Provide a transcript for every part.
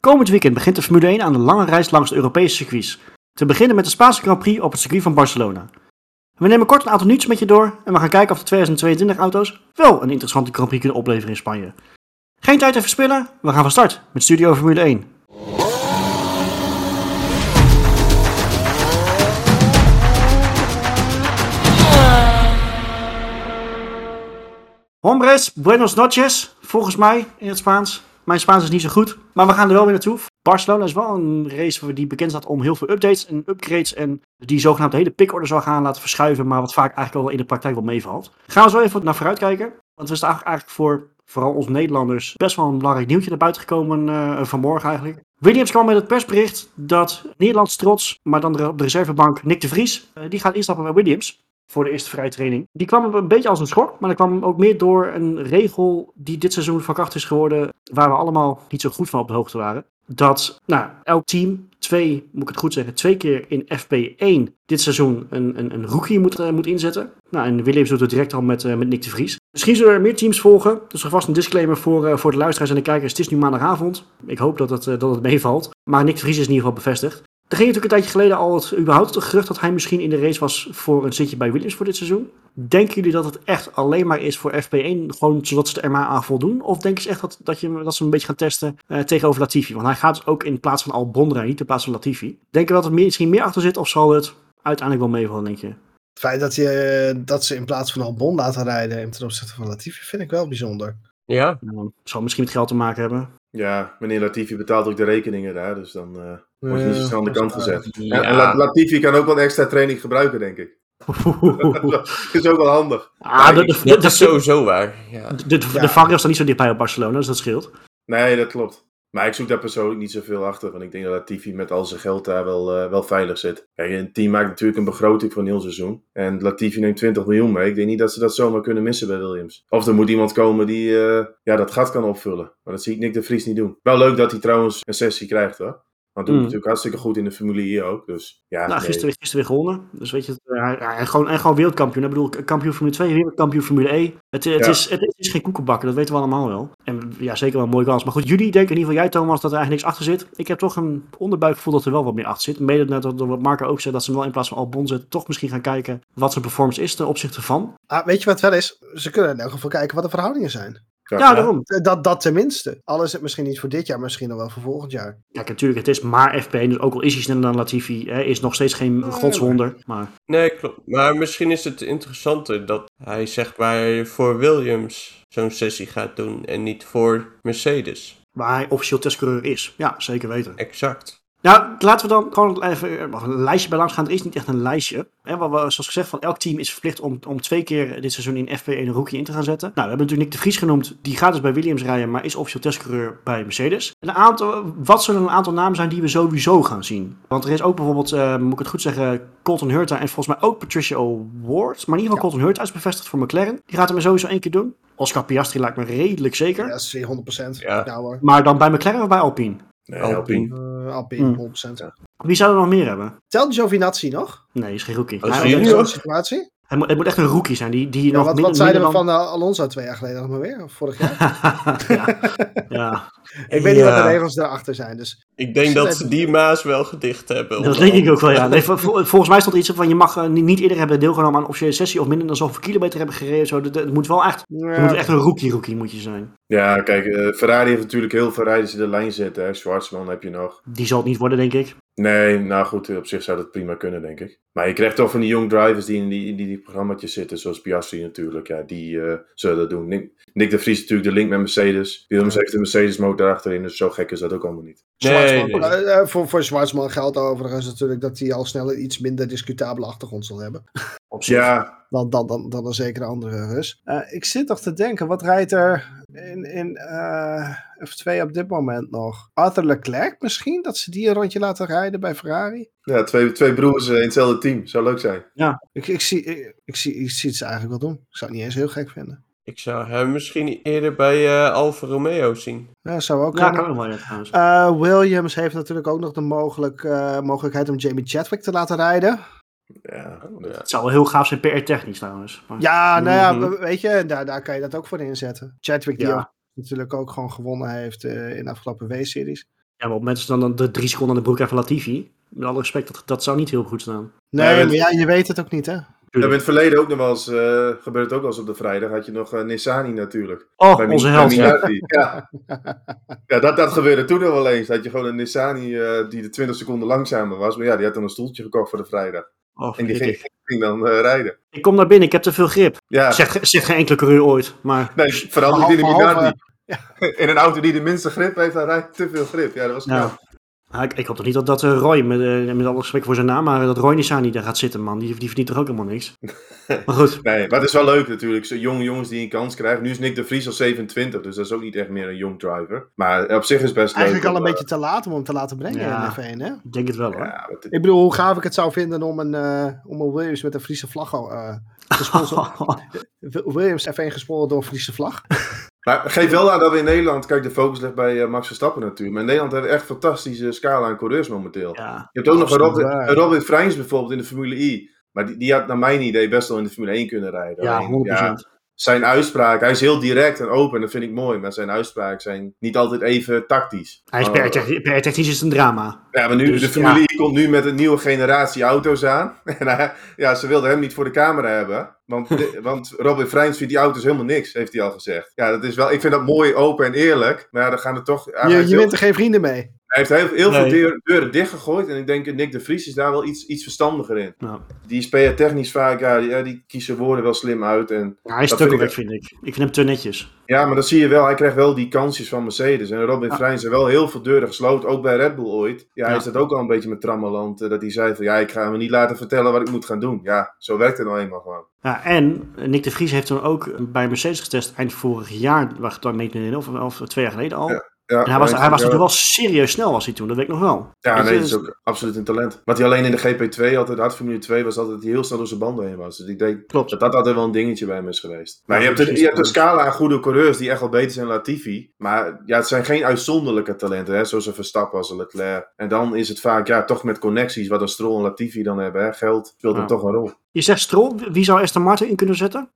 Komend weekend begint de Formule 1 aan de lange reis langs de Europese circuits. Te beginnen met de Spaanse Grand Prix op het circuit van Barcelona. We nemen kort een aantal nieuws met je door en we gaan kijken of de 2022 auto's wel een interessante Grand Prix kunnen opleveren in Spanje. Geen tijd te verspillen, we gaan van start met Studio Formule 1. Hombres, buenos noches, volgens mij in het Spaans. Mijn Spaans is niet zo goed, maar we gaan er wel weer naartoe. Barcelona is wel een race die bekend staat om heel veel updates en upgrades en die zogenaamd de hele pickorde zal gaan laten verschuiven, maar wat vaak eigenlijk wel in de praktijk wel meevalt. Gaan we zo even naar vooruit kijken, want we staan eigenlijk voor vooral ons Nederlanders best wel een belangrijk nieuwtje naar buiten gekomen uh, vanmorgen eigenlijk. Williams kwam met het persbericht dat Nederlands trots, maar dan op de reservebank Nick de Vries, uh, die gaat instappen bij Williams voor de eerste vrije training. Die kwam een beetje als een schok, maar dat kwam ook meer door een regel die dit seizoen van kracht is geworden, waar we allemaal niet zo goed van op de hoogte waren. Dat nou, elk team twee, moet ik het goed zeggen, twee keer in FP1 dit seizoen een, een, een rookie moet, uh, moet inzetten. Nou, en Williams doet het direct al met, uh, met Nick de Vries. Misschien zullen er meer teams volgen. Dus alvast een disclaimer voor, uh, voor de luisteraars en de kijkers. Het is nu maandagavond. Ik hoop dat het, dat het meevalt. Maar Nick de Vries is in ieder geval bevestigd. Er ging natuurlijk een tijdje geleden al het, überhaupt het gerucht dat hij misschien in de race was voor een zitje bij Williams voor dit seizoen. Denken jullie dat het echt alleen maar is voor FP1, gewoon zodat ze er maar aan voldoen? Of denken ze echt dat, dat, je, dat ze een beetje gaan testen uh, tegenover Latifi? Want hij gaat dus ook in plaats van Albon rijden, niet in plaats van Latifi. Denken we dat er meer, misschien meer achter zit of zal het uiteindelijk wel meevallen, denk je? Het feit dat, je, dat ze in plaats van Albon laten rijden ten opzichte van Latifi vind ik wel bijzonder. Ja. Nou, zal misschien met geld te maken hebben. Ja, meneer Latifi betaalt ook de rekeningen daar, dus dan uh, wordt je niet zo aan de kant gezet. Ja. En, en Latifi kan ook wel extra training gebruiken, denk ik. dat is ook wel handig. Ah, de, de, de, Dat is sowieso waar. Ja. de, de, de VAR is dan niet zo dichtbij op Barcelona, dus dat scheelt. Nee, dat klopt. Maar ik zoek daar persoonlijk niet zoveel achter. Want ik denk dat Latifi met al zijn geld daar wel, uh, wel veilig zit. Kijk, een team maakt natuurlijk een begroting voor een heel seizoen. En Latifi neemt 20 miljoen mee. Ik denk niet dat ze dat zomaar kunnen missen bij Williams. Of er moet iemand komen die uh, ja, dat gat kan opvullen. Maar dat zie ik Nick de Vries niet doen. Wel leuk dat hij trouwens een sessie krijgt hoor. Want doet Mm. natuurlijk hartstikke goed in de Formule hier ook. Dus ja, Nou, nee. gisteren, gisteren weer gewonnen. Dus weet je, het, hij, hij, gewoon, en gewoon wereldkampioen. Ik bedoel, kampioen Formule 2, wereldkampioen Formule E. Het, het, Ja. is, het, is geen koekenbakken, dat weten we allemaal wel. En ja, zeker wel een mooie kans. Maar goed, jullie denken in ieder geval, jij Thomas, dat er eigenlijk niks achter zit. Ik heb toch een onderbuikgevoel dat er wel wat meer achter zit. Mede net door wat Marco ook zei, dat ze wel in plaats van Albon zetten, toch misschien gaan kijken wat zijn performance is ten opzichte van. Ah, weet je wat het wel is? Ze kunnen in elk geval kijken wat de verhoudingen zijn. Ja, daarom. Dat, dat tenminste. Al is het misschien niet voor dit jaar, misschien dan wel voor volgend jaar. Kijk, natuurlijk, het is maar FP1, dus ook al is hij sneller dan Latifi, hè, is nog steeds geen godswonder. Maar Nee, klopt. Maar misschien is het interessanter dat hij zeg maar voor Williams zo'n sessie gaat doen en niet voor Mercedes. waar hij officieel testcoureur is. Ja, zeker weten. Exact. Nou, laten we dan gewoon even een lijstje bij langs gaan. Er is niet echt een lijstje. Hè, wat we, zoals gezegd, van elk team is verplicht om, om twee keer dit seizoen in FP1 een rookie in te gaan zetten. Nou, we hebben natuurlijk Nick de Vries genoemd. Die gaat dus bij Williams rijden, maar is officieel testcoureur bij Mercedes. En een aantal, wat zullen een aantal namen zijn die we sowieso gaan zien? Want er is ook bijvoorbeeld, eh, moet ik het goed zeggen, Colton Hurta en volgens mij ook Patricia O'Ward. Maar in ieder geval Colton Hurta is bevestigd voor McLaren. Die gaat hem sowieso één keer doen. Oscar Piastri lijkt me redelijk zeker. Ja, dat is 100%. Ja. Ja hoor. Maar dan bij McLaren of bij Alpine? Nee, Alpine. Alpine. Uh, Alpine, Hmm. 100%. Wie zou er nog meer hebben? Telt Giovinazzi nog? Nee, is geen rookie. Als Hij- hij- In zo'n situatie? Moet, het moet echt een rookie zijn. Die, die Ja, nog wat, minder, wat zeiden we van uh, Alonso twee jaar geleden nog maar weer? Of vorig jaar? ja, ja, ik weet niet wat de Ja. regels daarachter zijn. Dus Ik denk dat ze die maas wel gedicht hebben. dat denk ik ook wel. Ja. Nee, vol- vol- volgens mij stond er iets van je mag eh, niet, eerder hebben deelgenomen aan een officiële sessie of minder dan zoveel kilometer hebben gereden. Zo, dat- dat- het moet wel echt, je moet echt een rookie rookie moet je zijn. Ja, kijk, eh, Ferrari heeft natuurlijk heel veel rijders die de lijn zitten. Hè. Schwarzman heb je nog. Die zal het niet worden, denk ik. Nee, nou goed, op zich zou dat prima kunnen, denk ik. Maar je krijgt toch van die young drivers die in die, in die, die programma's zitten, zoals Piastri natuurlijk. Ja, die eh, zullen dat doen. Nick, Nick de Vries is natuurlijk de link met Mercedes. Williams heeft de Mercedes motor achterin, dus zo gek is dat ook allemaal niet. Nee, Schwarzman, nee. eh, eh, voor, voor Schwarzman geldt overigens natuurlijk dat hij al snel een iets minder discutabele achtergrond zal hebben. Op zich. Ja, Dan, dan, dan, dan een zekere andere Rus. Eh, ik zit nog te denken, wat rijdt er in, in eh, F2 op dit moment nog? Arthur Leclerc misschien? Dat ze die een rondje laten rijden bij Ferrari? ja twee, twee broers eh, in hetzelfde team. Zou leuk zijn. Ik, ik, zie, ik, ik zie, ik zie het ze eigenlijk wel doen. Ik zou het niet eens heel gek vinden. Ik zou hem misschien eerder bij eh Alfa Romeo zien. Ja, zou ook Ja, kunnen. kan wel, ja. Eh, Williams heeft natuurlijk ook nog de mogelijk, eh, mogelijkheid om Jamie Chadwick te laten rijden. Ja, Oh, ja. Het zou wel heel gaaf zijn PR-technisch trouwens. Maar- Ja, nou ja, Mhm. we- weet je, daar, daar kan je dat ook voor inzetten. Chadwick die Ja. ook natuurlijk ook gewoon gewonnen heeft eh, in de afgelopen W-series. Ja, maar op dat dan de drie seconden aan de broek even Latifi. Met alle respect, dat, dat zou niet heel goed staan. Nee, Nee, maar ja, je weet het ook niet, hè? Hebben in het verleden ook nog wel eens, eh gebeurt het ook wel eens op de vrijdag, had je nog eh, Nissani natuurlijk. Oh, Bij onze held. Ja. Ja, ja dat, dat gebeurde toen nog wel eens. Dat je gewoon een Nissani eh, die de 20 seconden langzamer was. Maar ja, die had dan een stoeltje gekocht voor de vrijdag. Oh, En die ging, ik. ging dan eh, rijden. ik kom naar binnen, ik heb te veel grip. Ja, Zegt, ge- zegt geen enkele coureur ooit. Maar nee, vooral die behalve- In een auto die de minste grip heeft, hij rijdt te veel grip. Ja, dat was Ja. knap. Ah, ik, ik hoop toch niet dat, dat eh, Roy, met, eh, met alle respect voor zijn naam, maar dat Roy Nissani daar gaat zitten, man. Die, die verdient toch ook helemaal niks. Maar goed, Nee, maar het is wel leuk natuurlijk. Zo jonge jongens die een kans krijgen. Nu is Nick de Vries al 27, dus dat is ook niet echt meer een jong driver. Maar op zich is het best Eigenlijk leuk. al een beetje te laat om hem te laten brengen Ja. in F1, hè? ik denk het wel eh, hoor. Ja, Ik bedoel, hoe gaaf ik het zou vinden om een, eh, om een Williams met een Friese vlag eh gesponsord. Williams F1 gesponsord door een Friese vlag. Maar geef wel aan dat we in Nederland, kijk, de focus ligt bij eh, Max Verstappen natuurlijk. Maar in Nederland hebben we echt fantastische scala aan coureurs momenteel. Ja, Je hebt ook nog Robin, Robin Freins bijvoorbeeld in de Formule I. Maar die, die had naar mijn idee best wel in de Formule 1 kunnen rijden. ja, Alleen, 100%. Zijn uitspraak, hij is heel direct en open, en dat vind ik mooi. Maar zijn uitspraken zijn niet altijd even tactisch. Hij is Oh, per, technisch, per technisch is een drama. Ja, maar nu, Dus, de ja. I komt nu met een nieuwe generatie auto's aan. En hij- ja, ze wilden hem niet voor de camera hebben. Want, de- want Robin Freins vindt die auto's helemaal niks, heeft hij al gezegd. Ja, dat is wel, ik vind dat mooi, open en eerlijk. Maar ja, dan gaan er toch... Je, je wint er geen vrienden mee. Hij heeft heel, heel Nee. veel deur- deuren dichtgegooid. En ik denk, Nick de Vries is daar wel iets, iets verstandiger in. Nou, Die is PR-technisch vaak, ja, die, die kiest zijn woorden wel slim uit. En, ja, hij is Dat tukkelweg, vind vind ik. Ik vind hem te netjes. ja, maar dat zie je wel. Hij krijgt wel die kansjes van Mercedes. En Robin Ja. Heeft wel heel veel deuren gesloten. Ook bij Red Bull ooit. Ja, hij Ja. is dat ook al een beetje met Trammeland. eh, Dat hij zei van, ja, ik ga me niet laten vertellen wat ik moet gaan doen. Ja, zo werkt het nou eenmaal gewoon. Ja, en Nick de Vries heeft toen ook bij Mercedes getest eind vorig jaar, wacht, weet niet, of, of twee jaar geleden al. Ja, Ja, en hij was, hij was natuurlijk wel serieus snel, was hij toen, dat weet ik nog wel. Ja, Weet nee, dat is ook absoluut een talent. Wat hij alleen in de GP2 altijd had, Formule 2, was altijd dat hij heel snel door zijn banden heen was. Dus ik denk Klopt. dat dat altijd wel een dingetje bij hem is geweest. Maar Ja, je, hebt een, precies. je hebt een scala aan goede coureurs die echt wel beter zijn dan Latifi. Maar ja, het zijn geen uitzonderlijke talenten, hè, zoals een Verstappen als een Leclerc. En dan is het vaak ja, toch met connecties, wat een Stroll en Latifi dan hebben. Hè. Geld speelt dan Ja. toch een rol. Je zegt Stroll, wie zou Aston Martin in kunnen zetten?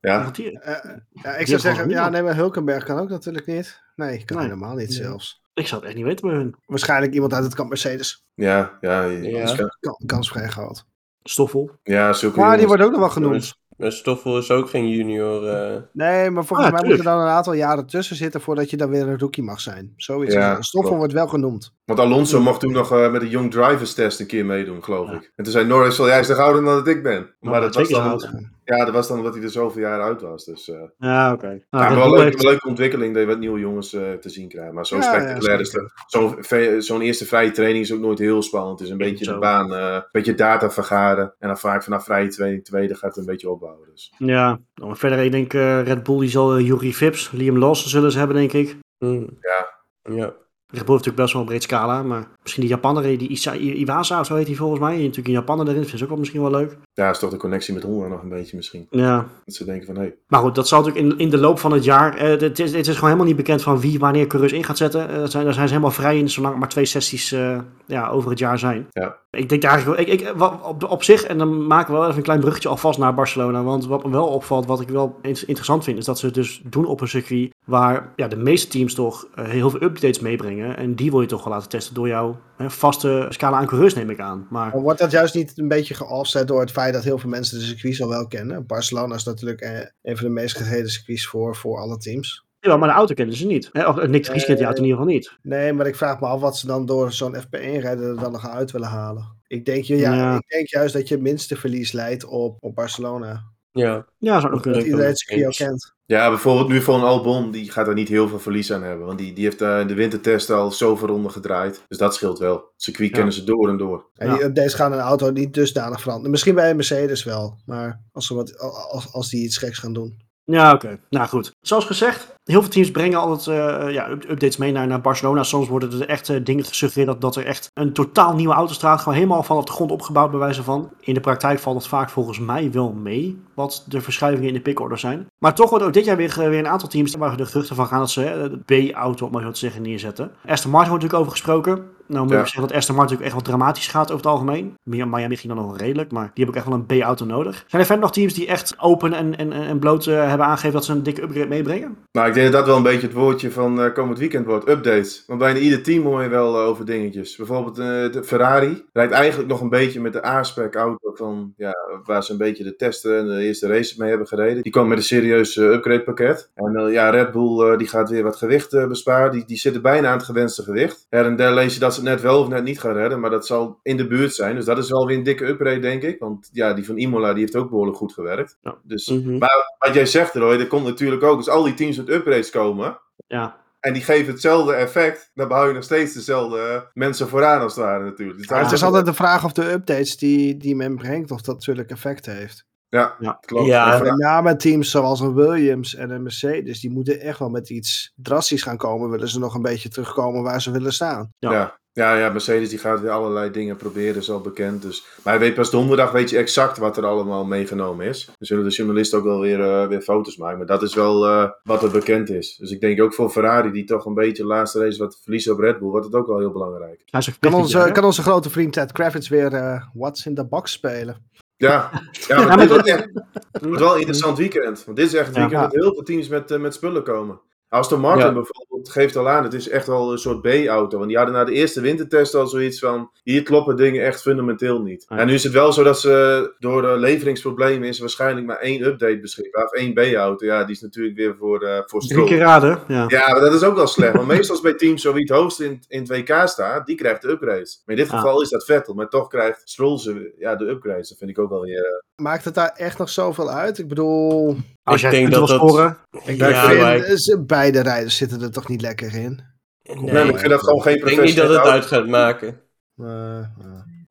Ja, die- Eh, ja, ik zou zeggen, ja, nee, maar Hulkenberg kan ook natuurlijk niet. Nee, kan Nee. helemaal niet Nee. zelfs. ik zou het echt niet weten bij hun. Waarschijnlijk iemand uit het kamp Mercedes. ja, ja. Ja. Kan, kansvrij gehad. Stoffel. Ja, zulke Maar die wordt ook nog wel genoemd. Maar Stoffel is ook geen junior. eh, Nee, maar volgens Ah, mij moeten er dan een aantal jaren tussen zitten voordat je dan weer een rookie mag zijn. Zoiets. Ja, Stoffel klopt. wordt wel genoemd. Want Alonso mocht toen nog eh, met de Young Drivers Test een keer meedoen, geloof ik. En toen zei Norris jij is nog ouder dan dat ik ben. Maar dat was, dan. Ja, dat was dan omdat hij er zoveel jaar uit was. Dus eh, Ja, oké. ja, Nou, wel Bull leuk, heeft- een leuke ontwikkeling dat je wat nieuwe jongens eh, te zien krijgt. Maar zo Ja, spectaculair ja, is. Zo'n zo'n eerste vrije training is ook nooit heel spannend. Het is een beetje Zo. de baan, eh, een beetje data vergaren. En dan vaak vanaf vrije training tweede gaat het een beetje opbouwen. Dus. Ja, nou, maar verder, ik denk eh, Red Bull die zal uh, Yuri Vips, Liam Lawson zullen ze hebben, denk ik. hmm. Ja. Ja. Red Bull heeft natuurlijk best wel een breed scala, maar misschien die Japaner, die Isa, Iwasa of zo heet hij volgens mij. Natuurlijk een Japaner erin, vind ik ook wel misschien wel leuk. Ja, is toch de connectie met Honda nog een beetje misschien. Ja, Dat ze denken van, hé, hey, maar goed, dat zal natuurlijk in, in de loop van het jaar. eh, het, is, het is gewoon helemaal niet bekend van wie wanneer coureurs in gaat zetten. Eh, daar, zijn, daar zijn ze helemaal vrij in, zolang er maar twee sessies eh, ja, over het jaar zijn. Ja. Ik denk daar eigenlijk wel, ik, ik, wat- op, op zich, en dan maken we wel even een klein bruggetje alvast naar Barcelona. Want wat me wel opvalt, wat ik wel in- interessant vind, is dat ze het dus doen op een circuit waar ja, de meeste teams toch heel veel updates meebrengen. En die wil je toch wel laten testen door jouw hè, vaste scala aan coureurs, neem ik aan. Maar Maar wordt dat juist niet een beetje geoffset door het feit dat heel veel mensen de circuits al wel kennen? Barcelona is natuurlijk eh, een van de meest gereden circuits voor, voor alle teams. Ja, maar de auto kennen ze niet. Of eh, Nick Vries kent die auto in ieder geval niet. Nee, maar ik vraag me af wat ze dan door zo'n FP1-rijder er dan nog uit willen halen. Ik denk, ja, Ja. ik denk juist dat je het minste verlies leidt op, op Barcelona. Ja. Ja, zou ook nog Dat kunnen. iedereen het circuit al eens. kent. Ja, bijvoorbeeld nu voor een Albon, die gaat er niet heel veel verlies aan hebben. Want die, die heeft eh, in de wintertest al zoveel ronden gedraaid. Dus dat scheelt wel. Het circuit Ja. kennen ze door en door. En Ja. die updates gaan een auto niet dusdanig veranderen. Misschien bij een Mercedes wel, maar als, ze wat, als, als die iets geks gaan doen. Ja, oké. Nou goed. Zoals gezegd, heel veel teams brengen altijd eh, ja, up- updates mee naar, naar Barcelona. Soms worden er echt eh, dingen gesuggereerd dat, dat er echt een totaal nieuwe auto staat. Gewoon helemaal vanaf de grond opgebouwd bij wijze van. In de praktijk valt het vaak volgens mij wel mee. wat de verschuivingen in de pickorder zijn. Maar toch wordt ook dit jaar weer, eh, weer een aantal teams waar de geruchten van gaan dat ze de B-auto, om maar zo te zeggen, neerzetten. Aston Martin wordt natuurlijk over gesproken. Nou moet Ja. ik zeggen dat Aston Martin natuurlijk echt wat dramatisch gaat over het algemeen. Mi- Miami ging dan nog redelijk, maar die hebben ook echt wel een B-auto nodig. Zijn er verder nog teams die echt open en, en, en bloot eh, hebben aangegeven dat ze een dikke upgrade meebrengen? Maar ik denk dat dat wel een beetje het woordje van eh, komend weekend wordt. Updates. Want bijna ieder team hoor je wel eh, over dingetjes. Bijvoorbeeld de Ferrari rijdt eigenlijk nog een beetje met de A-spec auto van... Ja, waar ze een beetje de testen en de eerste races mee hebben gereden. Die komen met een serieus upgrade pakket. En ja, Red Bull die gaat weer wat gewicht besparen. Die, die zitten bijna aan het gewenste gewicht. Her en der lees je dat ze het net wel of net niet gaan redden. Maar dat zal in de buurt zijn. Dus dat is wel weer een dikke upgrade denk ik. Want ja, die van Imola die heeft ook behoorlijk goed gewerkt. Ja. Dus Mhm. wat jij zegt, Roy, dat komt natuurlijk ook. Als al die teams met upgrades komen. Ja, En die geven hetzelfde effect. Dan behoud je nog steeds dezelfde eh, mensen vooraan als het ware natuurlijk. Dus het is altijd de vraag of de updates die, die men brengt, of dat natuurlijk effect heeft. Ja, Ja. klopt. Ja. En met name teams zoals een Williams en een Mercedes, die moeten echt wel met iets drastisch gaan komen. Willen ze nog een beetje terugkomen waar ze willen staan. Ja. Ja. Ja, ja, Mercedes die gaat weer allerlei dingen proberen, is al bekend. Dus. Maar je weet pas donderdag weet je exact wat er allemaal meegenomen is. Dan zullen de journalisten ook wel weer, eh, weer foto's maken. Maar dat is wel eh, wat er bekend is. Dus ik denk ook voor Ferrari, die toch een beetje de laatste race wat verliezen op Red Bull, wordt het ook wel heel belangrijk. Kan onze, jaar, kan onze grote vriend Ted Kravitz weer eh, What's in the Box spelen? Ja, maar dit wordt, echt, het wordt wel een interessant weekend. Want dit is echt het weekend dat heel veel teams met, eh, met spullen komen. Aston Martin Ja. bijvoorbeeld geeft al aan, het is echt wel een soort B-auto. Want die hadden na de eerste wintertest al zoiets van, hier kloppen dingen echt fundamenteel niet. Ja. En nu is het wel zo dat ze door de leveringsproblemen is waarschijnlijk maar één update beschikbaar. Of één B-auto. Ja, die is natuurlijk weer voor, eh voor Drie Stroll. keer raden, ja. Ja, maar dat is ook wel slecht. Want meestal is bij teams zo wie het hoogst in, in het WK staat, die krijgt de upgrades. Maar in dit geval is dat Vettel. Maar toch krijgt Stroll ze, ja, de upgrades. Dat vind ik ook wel weer... eh, Maakt het daar echt nog zoveel uit? Ik bedoel, Als Ik jij denk wil dat dat- scoren, ik Ja, vind, beide rijders zitten er toch niet lekker in? Nee, Nee, maar ik vind dat gewoon geen ik denk niet dat het uit gaat maken. Nee,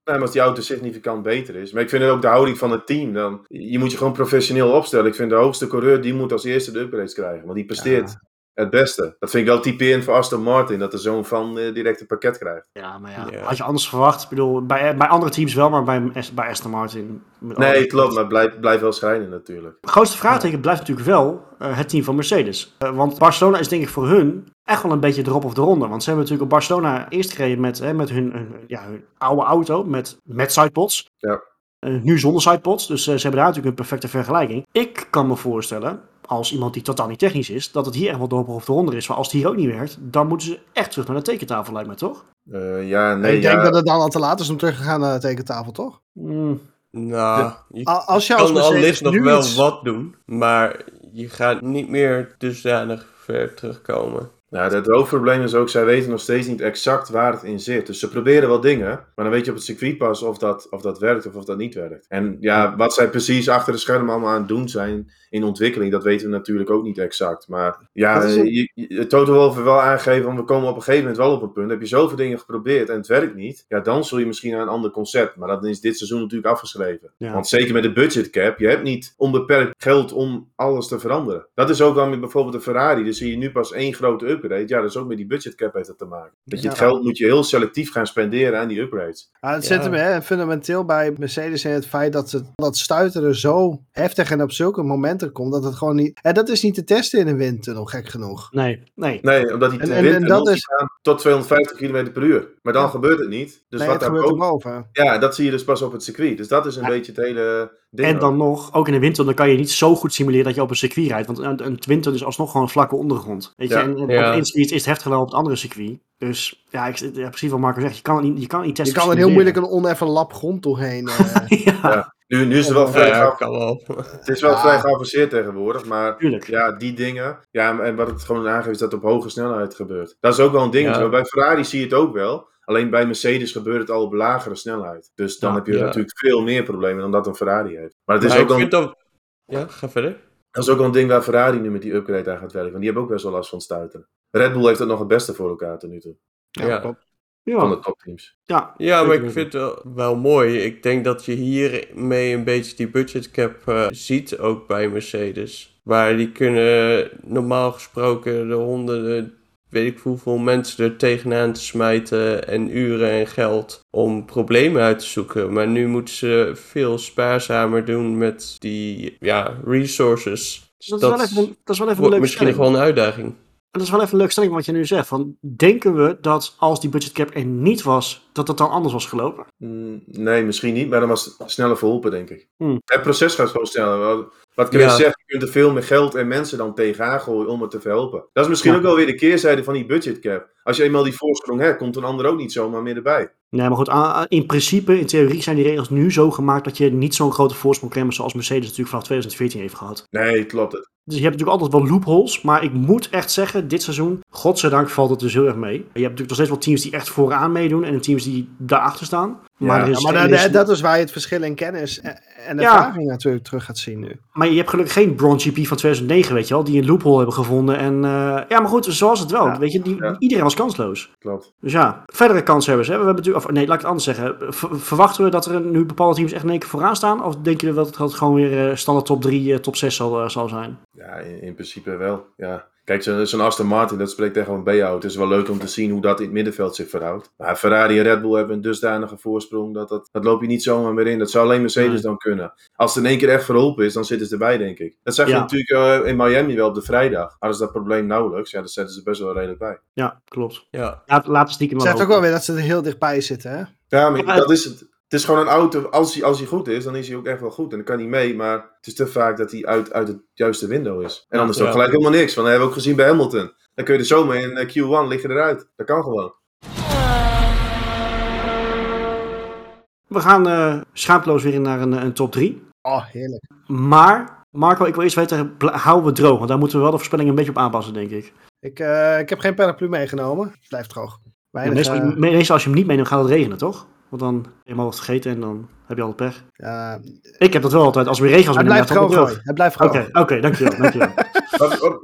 maar als die auto significant beter is. Maar ik vind het ook de houding van het team. Dan, je moet je gewoon professioneel opstellen. Ik vind de hoogste coureur, die moet als eerste de upgrades krijgen. Want die presteert het beste. Dat vind ik wel typerend voor Aston Martin. Dat de zoon van eh, direct een pakket krijgt. Ja, maar ja, Ja. had je anders verwacht. Ik bedoel, bij, bij andere teams wel, maar bij, bij Aston Martin... met alle Nee, klopt. Maar blijf, blijf wel schrijnen natuurlijk. Het grootste vraagteken blijft natuurlijk wel eh, het team van Mercedes. Eh, want Barcelona is denk ik voor hun echt wel een beetje drop of de ronde. Want ze hebben natuurlijk op Barcelona eerst gereden met, hè, met hun, hun- ja, hun oude auto, met, met sidepods. Ja. Eh, nu zonder sidepods, dus eh, ze hebben daar natuurlijk een perfecte vergelijking. Ik kan me voorstellen, als iemand die totaal niet technisch is, dat het hier echt wel drop of de ronde is. Maar als het hier ook niet werkt, dan moeten ze echt terug naar de tekentafel, lijkt mij toch? Eh, ja, nee. ik denk ja. dat het dan al te laat is om terug te gaan naar de tekentafel, toch? Mm, Nou, je Als je als kan nog wel iets- wat doen, maar je gaat niet meer dusdanig ver terugkomen. Nou, het hoofdprobleem is ook, zij weten nog steeds niet exact waar het in zit. Dus ze proberen wel dingen, maar dan weet je op het circuit pas of dat, of dat werkt of of dat niet werkt. En ja, wat zij precies achter de schermen allemaal aan het doen zijn in ontwikkeling, dat weten we natuurlijk ook niet exact. Maar ja, je, je, het Toto heeft wel aangegeven, want we komen op een gegeven moment wel op een punt. Heb je zoveel dingen geprobeerd en het werkt niet, ja, dan zul je misschien naar een ander concept. Maar dat is dit seizoen natuurlijk afgeschreven. Ja. Want zeker met de budget cap, je hebt niet onbeperkt geld om alles te veranderen. Dat is ook wel met bijvoorbeeld de Ferrari. Dan zie je nu pas één grote upgrade. Ja, dat is ook met die budget cap heeft dat te maken. Dat je het Ja. geld moet je heel selectief gaan spenderen aan die upgrades. Ja, het Ja. zit hem hè, fundamenteel bij Mercedes in het feit dat ze, dat stuiteren zo heftig en op zulke momenten komt dat het gewoon niet... En dat is niet te testen in een windtunnel, gek genoeg. nee, nee. Nee, omdat die En- te en- wind en en dat dat is- gaan tot 250 km per uur. Maar dan Ja. gebeurt het niet. Dus nee, wat het daar gebeurt ook, erboven. ja, dat zie je dus pas op het circuit. Dus dat is een Ja. beetje het hele ding. En ook. dan nog, ook in de winter, dan kan je niet zo goed simuleren dat je op een circuit rijdt. Want een, een winter is alsnog gewoon een vlakke ondergrond. Weet je, Ja. en, en Ja. op één circuit is het heftiger dan op het andere circuit. Dus ja, ik, ja precies wat Marco zegt. Je kan het niet, je kan het niet Je testen. kan er heel moeilijk een oneffen lap grond doorheen. eh. ja, Ja. Nu, nu is het wel Ja, vrij, Ja, geav- kan wel. het is wel Ja. vrij geavanceerd tegenwoordig. Maar tuurlijk. Ja, die dingen. Ja, en wat het gewoon aangeeft is dat het op hoge snelheid gebeurt. Dat is ook wel een ding. Ja. Bij Ferrari zie je het ook wel. Alleen bij Mercedes gebeurt het al op lagere snelheid. Dus dan Ja, heb je ja. natuurlijk veel meer problemen dan dat een Ferrari heeft. Maar het is Maar ook vind dat... Ja, ga verder. dat is ook wel een ding waar Ferrari nu met die upgrade aan gaat werken. Want die hebben ook best wel last van stuiten. Red Bull heeft het nog het beste voor elkaar tot nu toe. Ja. Van Ja, de topteams. ja. Ja, maar ik vind het wel, mooi. Ik denk dat je hiermee een beetje die budgetcap eh ziet, ook bij Mercedes. Waar die kunnen normaal gesproken de honderden weet ik hoeveel mensen er tegenaan te smijten en uren en geld om problemen uit te zoeken. Maar nu moeten ze veel spaarzamer doen met die ja, resources. Dus dat, Dat is wel even, een- dat is wel even een leuke misschien nog stelling. wel een uitdaging. En dat is wel even een leuke stelling wat je nu zegt. Van, denken we dat als die budgetcap er niet was, dat het dan anders was gelopen? Mm, nee, misschien niet, maar dan was het sneller verholpen, denk ik. Hmm. Het proces gaat gewoon sneller. Wat- Chris Ja. zegt, je kunt er veel meer geld en mensen dan tegenaan gooien om het te verhelpen. Dat is misschien Ja. ook wel weer de keerzijde van die budgetcap. Als je eenmaal die voorsprong hebt, komt een ander ook niet zomaar meer erbij. Nee, maar goed, in principe, in theorie zijn die regels nu zo gemaakt dat je niet zo'n grote voorsprong krijgt zoals Mercedes natuurlijk vanaf 2014 heeft gehad. Nee, klopt het. Dus je hebt natuurlijk altijd wel loopholes, maar ik moet echt zeggen, dit seizoen, godzijdank valt het dus heel erg mee. Je hebt natuurlijk nog steeds wel teams die echt vooraan meedoen en teams die daarachter staan. Maar, Ja, maar dat, is- dat is waar je het verschil in kennis en, Ja. ervaring natuurlijk terug gaat zien nu. maar je hebt gelukkig geen Bronze GP van 2009, weet je wel, die een loophole hebben gevonden. En eh, ja, maar goed, zoals het wel. Ja. Weet je, die, Ja. iedereen was kansloos. Klopt. Dus ja, verdere kanshebbers. Hè? We hebben natuurlijk, of nee, laat ik het anders zeggen. Ver- verwachten we dat er nu bepaalde teams echt in één keer vooraan staan? Of denk je dat het gewoon weer eh, standaard top 3, top 6 zal, eh, zal zijn? Ja, in, in principe wel. Ja. Kijk, zo- zo'n Aston Martin, dat spreekt echt wel een B-auto. Het is wel leuk om te zien hoe dat in het middenveld zich verhoudt. Maar Ferrari en Red Bull hebben een dusdanige voorsprong, dat, dat, dat loop je niet zomaar meer in. Dat zou alleen Mercedes Nee. dan kunnen. Als het in één keer echt verholpen is, dan zitten ze erbij, denk ik. Dat zag je Ja. natuurlijk eh, in Miami wel op de vrijdag. Hadden ze dat probleem nauwelijks, ja, dat zetten ze best wel redelijk bij. Ja, klopt. Ja, Ja, laten stiekem wel zegt ook wel weer dat ze er heel dichtbij zitten, hè? Ja, maar Ja, dat is het. Het is gewoon een auto, als hij, als hij goed is, dan is hij ook echt wel goed. En dan kan hij mee, maar het is te vaak dat hij uit, uit het juiste window is. En dan is er ook Ja. gelijk helemaal niks, want dat hebben we ook gezien bij Hamilton. Dan kun je er zomaar in eh, Q1 liggen eruit. Dat kan gewoon. We gaan eh schaamteloos weer in naar een, een top 3. Oh, heerlijk. Maar, Marco, ik wil eerst weten, houden we droog? Want daar moeten we wel de voorspelling een beetje op aanpassen, denk ik. Ik, eh, ik heb geen paraplu meegenomen. Het blijft droog. Ja, meestal, me- meestal als je hem niet meeneemt, gaat het regenen, toch? Want dan helemaal wat vergeten en dan heb je al het pech. ja, Ik heb dat wel altijd. Als we weer regen als het we blijft droog, Roy. Het blijft droog. Oké, oké, dankjewel, dankjewel.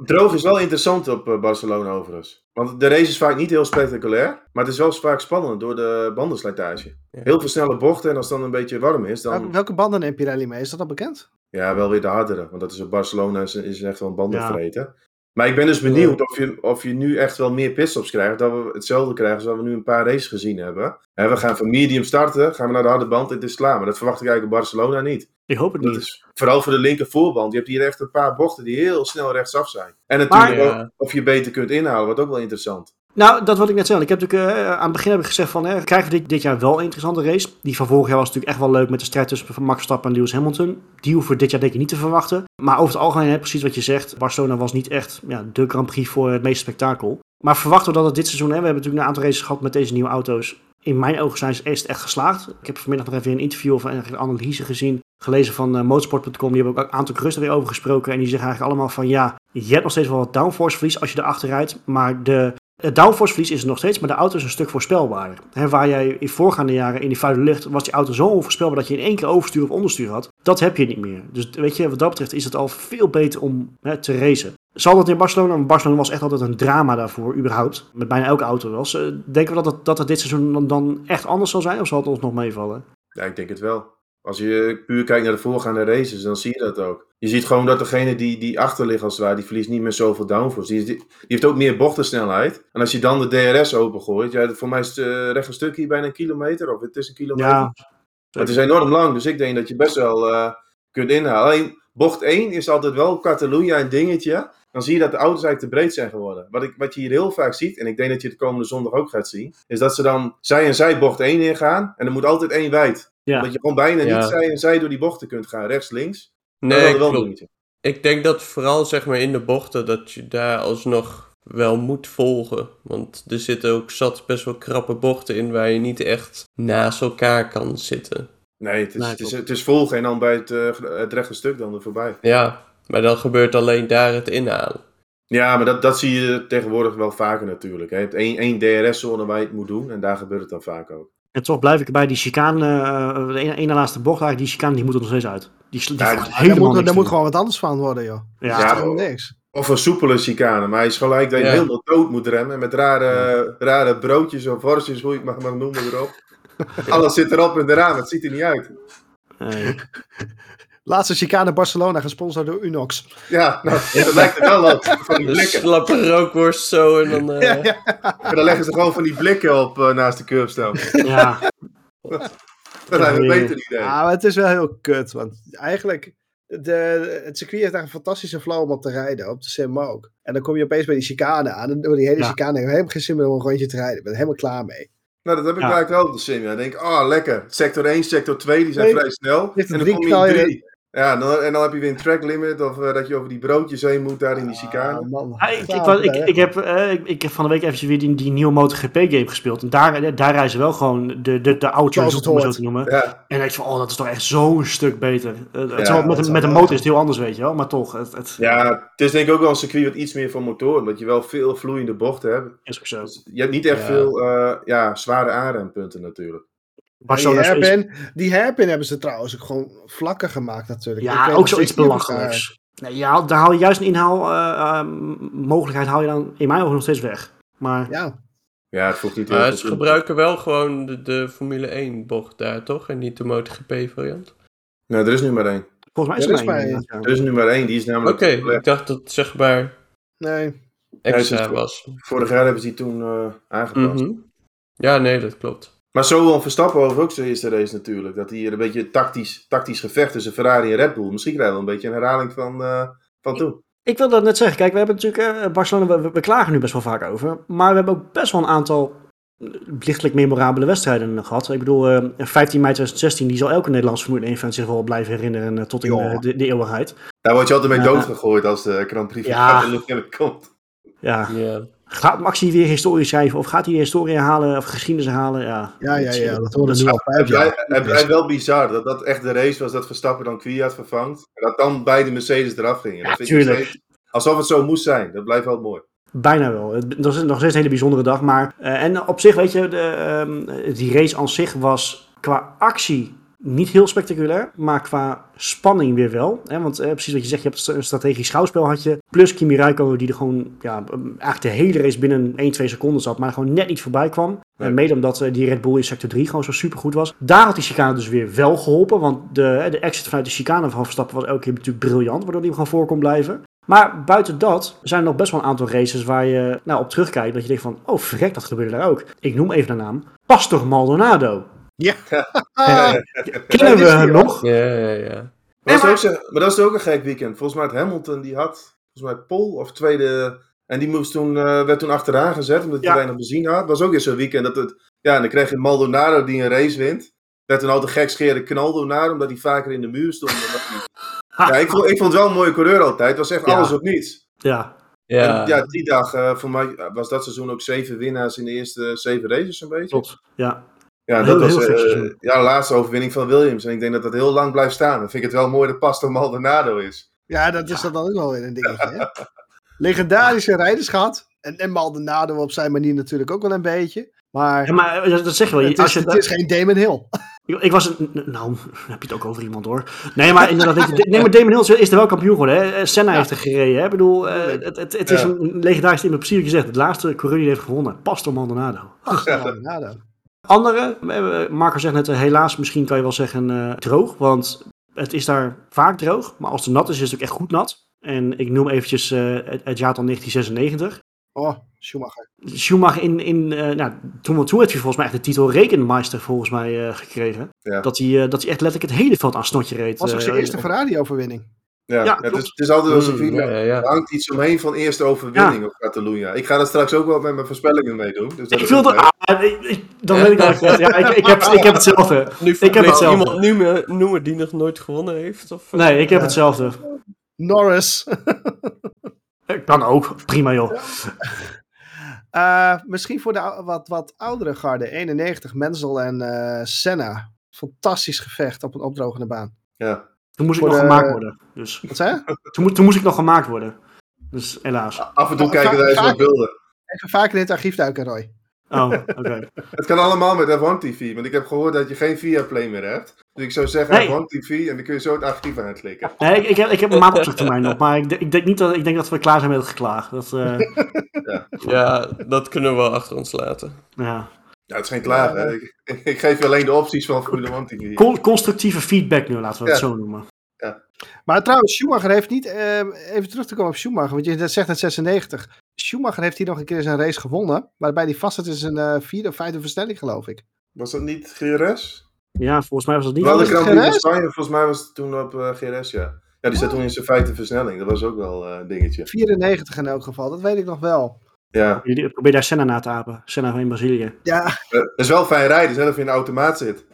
Droog is wel interessant op eh, Barcelona overigens. Want de race is vaak niet heel spectaculair. Maar het is wel vaak spannend door de bandenslijtage. Ja. Heel veel snelle bochten en als het dan een beetje warm is, dan... Wel- Welke banden neemt Pirelli mee? Is dat al bekend? Ja, wel weer de hardere. Want dat is op Barcelona is, is echt wel een bandenvreten. Maar ik ben dus benieuwd of je, of je nu echt wel meer pitstops krijgt. Dat we hetzelfde krijgen zoals we nu een paar races gezien hebben. Hè, we gaan van medium starten, gaan we naar de harde band en het is klaar. Maar dat verwacht ik eigenlijk op Barcelona niet. Ik hoop het Dat niet. is vooral voor de linker voorband. Je hebt hier echt een paar bochten die heel snel rechtsaf zijn. En natuurlijk Maar- ook of je beter kunt inhalen, wat ook wel interessant. Nou, dat wil ik net zeggen. Ik heb natuurlijk eh, aan het begin heb ik gezegd van, hè, krijgen we dit, dit jaar wel een interessante race. Die van vorig jaar was natuurlijk echt wel leuk met de strijd tussen Max Verstappen en Lewis Hamilton. Die hoeven we dit jaar denk ik niet te verwachten. Maar over het algemeen, precies wat je zegt, Barcelona was niet echt ja, de Grand Prix voor het meeste spektakel. Maar verwachten we dat het dit seizoen, hè, we hebben natuurlijk een aantal races gehad met deze nieuwe auto's. In mijn ogen zijn ze echt geslaagd. Ik heb vanmiddag nog even een interview of een analyse gezien, gelezen van eh, motorsport.com. Die hebben ook een aantal er weer over gesproken. En die zeggen eigenlijk allemaal van, ja, je hebt nog steeds wel wat downforce verlies als je erachter rijdt. Maar de het downforce verlies is er nog steeds, maar de auto is een stuk voorspelbaarder. Waar jij in voorgaande jaren in die vuile lucht was die auto zo onvoorspelbaar dat je in één keer overstuur of onderstuur had. Dat heb je niet meer. Dus weet je, wat dat betreft is het al veel beter om te racen. Zal dat in Barcelona? Barcelona was echt altijd een drama daarvoor, überhaupt. Met bijna elke auto was. Denken we dat het, dat het dit seizoen dan echt anders zal zijn? Of zal het ons nog meevallen? Ja, ik denk het wel. Als je puur kijkt naar de voorgaande races, dan zie je dat ook. Je ziet gewoon dat degene die, die achter ligt als het ware, die verliest niet meer zoveel downforce. Die, die, die heeft ook meer bochtensnelheid. En als je dan de DRS opengooit, ja, voor mij is het uh, recht een stukje bijna een kilometer, of het is een kilometer. Ja. Het is enorm lang, dus ik denk dat je best wel uh, kunt inhalen. Alleen, bocht 1 is altijd wel Catalunya een dingetje. Dan zie je dat de auto's eigenlijk te breed zijn geworden. Wat, ik, wat je hier heel vaak ziet, en ik denk dat je het de komende zondag ook gaat zien, is dat ze dan zij en zij bocht 1 ingaan. En er moet altijd één wijd. Ja. Dat je gewoon bijna Ja. niet zij en zij door die bochten kunt gaan, rechts, links. Nee, wel. Ik denk dat vooral zeg maar in de bochten dat je daar alsnog wel moet volgen. Want er zitten ook zat best wel krappe bochten in waar je niet echt naast elkaar kan zitten. Nee, het is, Nee, het, is, het is volgen en dan bij het, eh, het rechte stuk dan er voorbij. Ja, maar dan gebeurt alleen daar het inhalen. Ja, maar dat, dat zie je tegenwoordig wel vaker natuurlijk. Hè. Je hebt één, één DRS-zone waar je het moet doen en daar gebeurt het dan vaak ook. En toch blijf ik erbij, die chicane, eh, de ene, ene laatste bocht eigenlijk, die chicane die moet er nog steeds uit. Die, die Ja, voegt daar helemaal moet, daar moet gewoon wat anders van worden, joh. Ja, Ja, Dat is helemaal niks. Of een soepele chicane, maar hij is gelijk dat je Ja. helemaal dood moet remmen. Met rare, rare broodjes of worstjes, hoe je het mag, mag noemen erop. Alles zit erop en eraan, het ziet er niet uit. nee. Laatste chicane Barcelona, gesponsord door Unox. Ja, nou, dat lijkt er wel op. Van die Een blikken. slappe rookworst zo en dan... eh, Ja, ja. En dan leggen ze gewoon van die blikken op eh, naast de curbstone. Ja, Dat lijkt me een Ja, beter idee. Ah, maar het is wel heel kut, want eigenlijk... De, het circuit heeft daar een fantastische flow om op te rijden, op de sim ook. En dan kom je opeens bij die chicane aan. En door die hele Ja. chicane heb ik helemaal geen zin meer om een rondje te rijden. Ik ben er helemaal klaar mee. Nou, dat heb ik Ja. eigenlijk wel op de sim. Ja. Ik denk, oh lekker. Sector 1, sector 2, die zijn Nee, vrij snel. En dan drie kom je in knallen 3. Ja, en dan, en dan heb je weer een track limit. Of eh, dat je over die broodjes heen moet daar in die chicane. Ah, man. Ja, ik, ik, was- ik, ik, heb, eh, ik, ik heb van de week eventjes weer die, die nieuwe MotoGP-game gespeeld. En daar, daar reizen wel gewoon de, de, de oudjes, om het zo te noemen. Ja, En dan denk je van, oh, dat is toch echt zo'n stuk beter. Eh, het Ja, zal- met, een, met een motor is het heel anders, weet je wel. Maar toch, het, het ja, het is denk ik ook wel een circuit wat iets meer van motor. Omdat je wel veel vloeiende bochten hebt. is ook zo. Dus je hebt niet echt Ja. veel eh, ja, zware aanrempunten natuurlijk. Die is- hairpin, die hairpin hebben ze trouwens ook gewoon vlakker gemaakt natuurlijk. Ja, ook zoiets belachelijks. Nee, ja, daar haal je juist een inhaal eh, eh, mogelijkheid haal je dan in mijn ogen nog steeds weg. Maar Ja, Ja, het voegt niet heel Maar ze gebruiken wel gewoon de, de Formule 1 bocht daar, toch? En niet de MotoGP variant. Nee, er is nu maar één. volgens mij is er maar één. Er is nu maar één. Die is Oké, namelijk... ik dacht dat het zeg maar nee. extra was. Vorig jaar hebben ze die toen eh, aangepast. Mhm. Ja, nee, dat klopt. Maar zo Verstappen over ook zijn eerste race natuurlijk. Dat hij hier een beetje tactisch, tactisch gevecht tussen Ferrari en Red Bull. Misschien krijgen we wel een beetje een herhaling van, eh, van toen. Ik wil dat net zeggen. Kijk, we hebben natuurlijk eh, Barcelona, we, we klagen nu best wel vaak over. Maar we hebben ook best wel een aantal eh, lichtelijk memorabele wedstrijden gehad. Ik bedoel, eh, 15 mei 2016, die zal elke Nederlandse Formule 1 fan zich wel blijven herinneren eh, tot in Ja. eh, de, de eeuwigheid. Daar word je altijd mee doodgegooid als de Grand Prix van Ja. Komt. Ja, Ja. Gaat Maxi weer historie schrijven of gaat hij historie herhalen of geschiedenis herhalen? Ja, Ja, ja, ja, dat is- nu al vijf jaar. het blijft wel bizar dat dat echt de race was dat Verstappen dan Kwiat vervangt. En dat dan beide Mercedes eraf gingen. Ja, dat vind ik nog tuurlijk. steeds- alsof het zo moest zijn. Dat blijft wel mooi. Bijna wel. Het- Dat is nog steeds een hele bijzondere dag. Maar, eh, en op zich, weet je, de, ehm, die race aan zich was qua actie niet heel spectaculair. Maar qua spanning weer wel. Hè? Want eh, precies wat je zegt, je hebt een strategisch schouwspel had je. Plus Kimi Räikkönen die er gewoon ja, eigenlijk de hele race binnen 1, 2 seconden zat. Maar gewoon net niet voorbij kwam. Nee. En mede omdat eh, die Red Bull in sector 3 gewoon zo super goed was. Daar had die chicane dus weer wel geholpen. Want de, de exit vanuit de chicane van Verstappen was elke keer natuurlijk briljant. Waardoor die gewoon voor kon blijven. Maar buiten dat zijn er nog best wel een aantal races waar je nou, op terugkijkt. Dat je denkt van, oh frek, dat gebeurde daar ook. Ik noem even de naam. Pastor Maldonado. Ah, Kennen we hem nog? Ja, ja, ja. Maar, dat maar- is ook, zo- maar dat is ook een gek weekend. Volgens mij had Hamilton, die had volgens mij Pol of tweede. En die moest toen, eh, werd toen achteraan gezet, omdat hij Ja. weinig benzine had. was ook weer zo'n weekend dat het. Ja, en dan kreeg je Maldonado die een race wint. Werd een altijd gek scheren knaldo naar, omdat hij vaker in de muur stond. dat Ja, ik vond, ik vond het wel een mooie coureur altijd. Het was echt Ja. alles of niets. Ja, Ja, En ja, die dag, eh, voor mij was dat seizoen ook zeven winnaars in de eerste zeven races, een beetje. klopt. Ja. Ja, Heel- dat was heel eh, ja, de laatste overwinning van Williams. En ik denk dat dat heel lang blijft staan. Dan vind ik het wel mooi dat Pastor Maldonado is. Ja, dat is dan ook wel weer een dingetje. Hè? Legendarische rijders gehad. En, en Maldonado op zijn manier natuurlijk ook wel een beetje. Maar Ja, maar dat zeg je wel. het, Als is, je, het is geen Damon Hill. ik, ik was een, nou, dan heb je het ook over iemand hoor. Nee, maar inderdaad, weet je, nee, maar Damon Hill is er wel kampioen geworden. Hè? Eh, Senna heeft er gereden. Hè? Ik bedoel, eh, het, het, het is Ja. een legendarisch team. Precies wat je zegt. Het laatste coureur die heeft gewonnen. Pastor Maldonado. Ach, Maldonado. Andere, eh, Marco zegt net, eh, helaas misschien kan je wel zeggen eh, droog. Want het is daar vaak droog. Maar als het nat is, is het ook echt goed nat. En ik noem eventjes het, het jaartal 1996. Oh, Schumacher. Schumacher in, in nou, toen, toen heeft hij volgens mij echt de titel Rekenmeister volgens mij gekregen. Ja. Dat, hij, dat hij echt letterlijk het hele veld aan snotje reed. Was ook zijn eerste Ferrari-overwinning. Ja, Ja, het, is, het is altijd Mm, ja, ja, ja. Er hangt iets omheen van eerste overwinning op Catalunya. Ik ga er straks ook wel met mijn voorspellingen mee doen. Dus dat Ik ook leuk. ah, ik- ik- dan weet ik dat dat... Ja, ik, ik, heb, ik heb hetzelfde. Nu Ik heb hetzelfde. iemand noemen, noemen die nog nooit gewonnen heeft? Of, eh? Nee, ik heb Ja. hetzelfde. Norris. Kan ook. Prima joh. Eh, misschien voor de wat, wat oudere garde. 91, Menzel en eh, Senna. Fantastisch gevecht op een opdrogende baan. Ja. Toen moest ik nog de- gemaakt worden. Dus Wat zei je? toen, mo- toen moest ik nog gemaakt worden. Dus helaas. Af en toe kijken daar eens wat vaak- beelden. Even vaker in het archief duiken, Roy. Oh, oké. Het kan allemaal met F1 TV. Want ik heb gehoord dat je geen Viaplay meer hebt. Dus ik zou zeggen Nee. F1 TV en dan kun je zo het archief aanklikken. Nee, ik, ik, heb, ik heb een maand op termijn nog. Maar ik, ik, denk niet dat, ik denk dat we klaar zijn met het geklaag. Dat, eh, Ja, dat kunnen we wel achter ons laten. ja. Ja, het is geen klaar. hè. Ik, ik geef je alleen de opties van Formule 1 TV. Con- constructieve feedback nu, laten we het Ja. zo noemen. Maar trouwens, Schumacher heeft niet, eh, even terug te komen op Schumacher, want je net zegt het 96. Schumacher heeft hier nog een keer zijn race gewonnen, waarbij die vast zit in zijn eh, vierde of vijfde versnelling, geloof ik. Was dat niet GRS? Ja, volgens mij was dat niet. Wel de Grand Prix? Spanje, volgens mij was het toen op eh, GRS, ja. Ja, die zat toen in zijn vijfde versnelling. Dat was ook wel eh, een dingetje. 94 in elk geval, dat weet ik nog wel. Ja, Jullie probeer daar Senna na te apen. Senna in Brazilië. Ja, Eh, dat is wel fijn rijden, zelf in de automaat zit.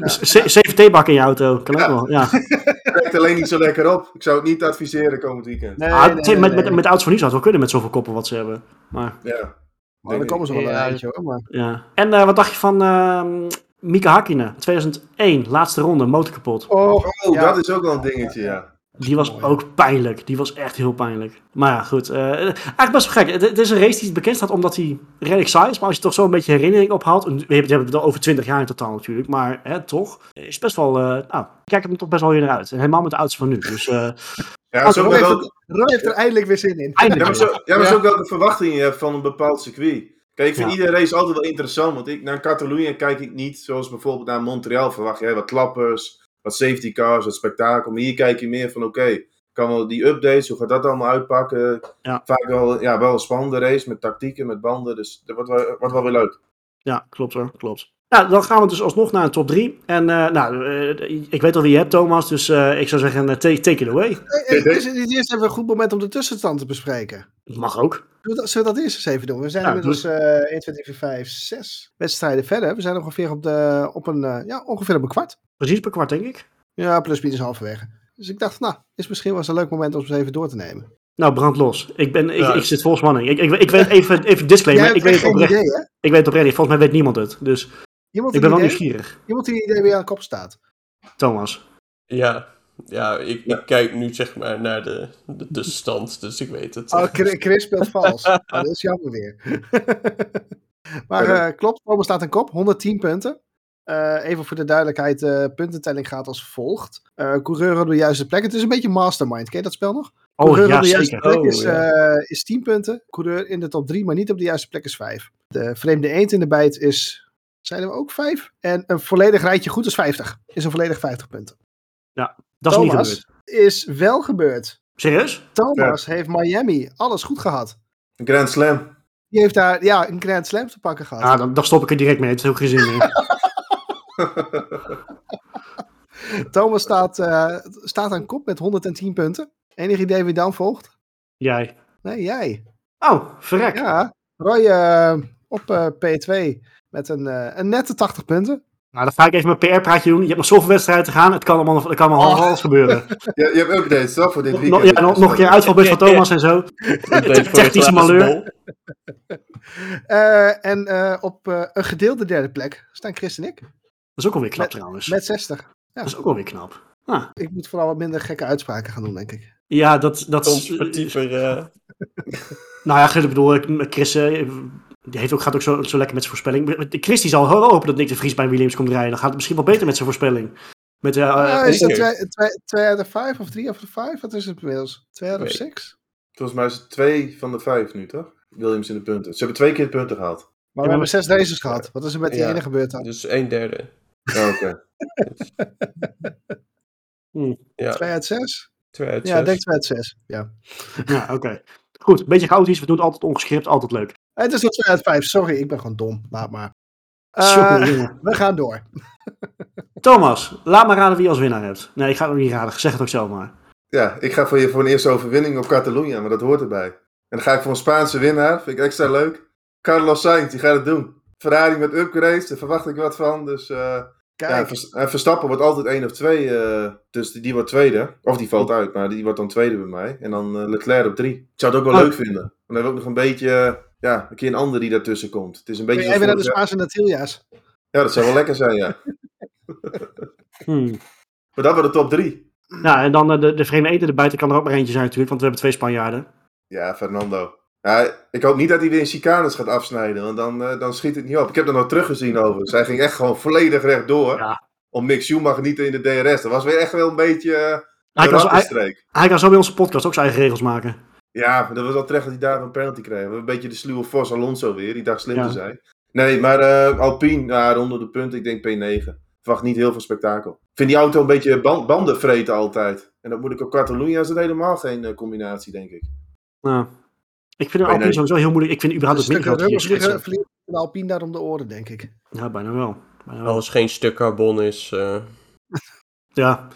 C- CVT-bak in je auto. Kan ook wel. Ja. werkt alleen niet zo lekker op. Ik zou het niet adviseren komend weekend. nee, Ah, met, met, met de auto's van nu zou het wel kunnen met zoveel koppen wat ze hebben. Maar Ja. Maar dan komen ze wel een eindje hoor. Maar... ja. En eh, wat dacht je van ehm Mika Hakkinen? 2001, laatste ronde, motor kapot. Oh, Oh, dat is ook wel een dingetje, ja. Die was ook pijnlijk. Die was echt heel pijnlijk. Maar ja, goed. eh, eigenlijk best wel gek. Het, het is een race die bekend staat omdat hij redelijk saai is. Maar als je toch zo een beetje herinnering ophaalt. We hebben het al over 20 jaar in totaal natuurlijk. Maar hè, toch. Is best wel. eh nou, ik kijk er toch best wel weer naar uit. En helemaal met de auto's van nu. Dus eh Ja, Roy, wel heeft er, er eindelijk weer zin in. ja, maar eindelijk. zo, ja, maar Ja. zo ook welke verwachting je hebt van een bepaald circuit. Kijk, ik vind Ja. iedere race altijd wel interessant. Want ik, naar Catalonië kijk ik niet zoals bijvoorbeeld naar Montreal verwacht je. hè, Wat klappers, wat safety cars, wat spektakel. Maar hier kijk je meer van, oké, kan wel die updates, hoe gaat dat allemaal uitpakken? Ja. Vaak wel, ja, wel een spannende race met tactieken, met banden. Dus dat wordt wel, wordt wel weer leuk. Ja, klopt hoor. Klopt. Nou, dan gaan we dus alsnog naar een top 3. En eh, nou, eh, ik weet al wie je hebt, Thomas. Dus eh, ik zou zeggen, take, take it away. Eh, eh, Is het even een goed moment om de tussenstand te bespreken? Mag ook. Zullen we dat, eerst eens even doen? We zijn Ja, inmiddels eh 1, 2, 3, 4, 5, 6 wedstrijden verder. We zijn ongeveer op, de, op een, eh, ja, ongeveer op een kwart. Precies per kwart, denk ik. Ja, plus minus halverwege. Dus ik dacht, nou, is misschien wel eens een leuk moment om ze even door te nemen. Nou, brand los. Ik, ben, ik, Ja. ik zit vol spanning. Ik, ik, ik weet even, even disclaimer. Ik weet, oprecht, idee, hè? ik weet het oprecht. Volgens mij weet niemand het. Dus Iemand ik ben wel idee? nieuwsgierig. Iemand die een idee wie aan de kop staat. Thomas. Ja, ja ik, ik kijk nu zeg maar naar de, de, de stand, dus ik weet het. Oh, Chris speelt vals. Oh, dat is jammer weer. maar eh, klopt, Thomas staat een kop, 110 punten. Eh, even voor de duidelijkheid, de puntentelling gaat als volgt. Eh coureur op de juiste plek. Het is een beetje mastermind. Ken je dat spel nog? Oh, Coureur ja, op de juiste zeker. plek Oh, is, ja. eh, is 10 punten. Coureur in de top 3, maar niet op de juiste plek is 5. De vreemde eend in de bijt is, zeiden we ook 5. En een volledig rijtje goed is 50. Is een volledig 50 punten. Dat is niet Thomas gebeurd. is wel gebeurd. Serieus? Thomas heeft Miami alles goed gehad. Een Grand Slam. Die heeft daar ja, een Grand Slam te pakken gehad. Ah, dan, dan stop ik er direct mee. Het heeft ook geen zin meer. Thomas staat, eh, staat aan kop met 110 punten. Enig idee wie dan volgt? Jij. Nee, jij. Oh, verrek. Ja, Roy eh, op eh, P2 met een, eh, een nette 80 punten. Nou, dan ga ik even mijn PR-praatje doen. Je hebt nog zoveel wedstrijden te gaan. Het kan allemaal, het kan allemaal Oh. alles gebeuren. Je, je hebt updates toch voor dit Nog, weekend? ja, nog, nog een keer uitvalbeest van Thomas en zo. Technische malheur. Eh, en eh, op eh, een gedeelde derde plek staan Chris en ik. Dat is ook alweer knap Met- trouwens. Met 60. Dat is ook alweer knap. Ah, Ik moet vooral wat minder gekke uitspraken gaan doen, denk ik. ja, dat... dat Conservatiever. eh, Nou ja, ik bedoel, ik- Chris die heeft ook, gaat ook zo, zo lekker met zijn voorspelling. Chris die zal wel hopen dat Nick de Vries bij Williams komt rijden. Dan gaat het misschien wel beter met zijn voorspelling. Met, eh, Eh, eh, is dat twee, uit de vijf of drie uit de vijf? Wat is het inmiddels? Twee uit de zes? Volgens mij is het twee van de vijf nu, toch? Williams in de punten. Ze hebben twee keer de punten gehaald. Maar Ja, we hebben zes races gehad. Wat is er met die Ja. ene gebeurd dan? dus een derde. Oh, Oké. Ja, Twee uit zes? twee uit Ja, zes. ik denk twee uit zes. Ja. ja, oké. Goed, een beetje chaotisch. We doen het altijd ongescript, altijd leuk. Het is wel twee uit vijf. Sorry, ik ben gewoon dom. Laat maar. Eh, we gaan door. Thomas, laat maar raden wie je als winnaar hebt. Nee, ik ga het ook niet raden. Zeg het ook zelf maar. Ja, ik ga voor je voor een eerste overwinning op Catalunya, maar dat hoort erbij. En dan ga ik voor een Spaanse winnaar, vind ik extra leuk. Carlos Sainz, die gaat het doen. Ferrari met upgrades, daar verwacht ik wat van. Dus eh, ja, Kijk, en Verstappen wordt altijd één of twee, eh, dus die, die wordt tweede. Of die valt uit, maar die wordt dan tweede bij mij. En dan Leclerc op drie. Ik zou het ook wel Oh. leuk vinden. Dan hebben we ook nog een beetje, ja, een keer een ander die daartussen komt. Het is een beetje weer naar de vorig Spaanse Natilia's? Ja, dat zou wel lekker zijn, ja. Hmm. Maar dat wordt de top drie. Ja, en dan eh, de, de vreemde eten erbij. Er kan er ook maar eentje zijn natuurlijk, want we hebben twee Spanjaarden. Ja, Fernando. Ja, ik hoop niet dat hij weer in chicanes gaat afsnijden, want dan, eh, dan schiet het niet op. Ik heb dat nog teruggezien over. Zij ging echt gewoon volledig rechtdoor. Ja. Om Mick Schumacher niet in de DRS. Dat was weer echt wel een beetje eh, Hij een kan, zo, hij, hij kan zo bij onze podcast ook zijn eigen regels maken. Ja, dat was al terecht dat hij daar een penalty kreeg. Een beetje de sluwe Vos Alonso weer, die dacht slim Ja. te zijn. Nee, maar eh, Alpine, ja, rond de punten, ik denk P9. Verwacht niet heel veel spektakel. vind die auto een beetje ban banden vreten altijd. En dat moet ik op Catalunya is het helemaal geen eh, combinatie, denk ik. Nou, ik vind Alpine sowieso heel moeilijk. Ik vind überhaupt het Stukken middenveld hier schetsen. de Alpine daar om de oren, denk ik. Ja, bijna wel. Bijna wel. Als geen stuk carbon is. eh, Ja.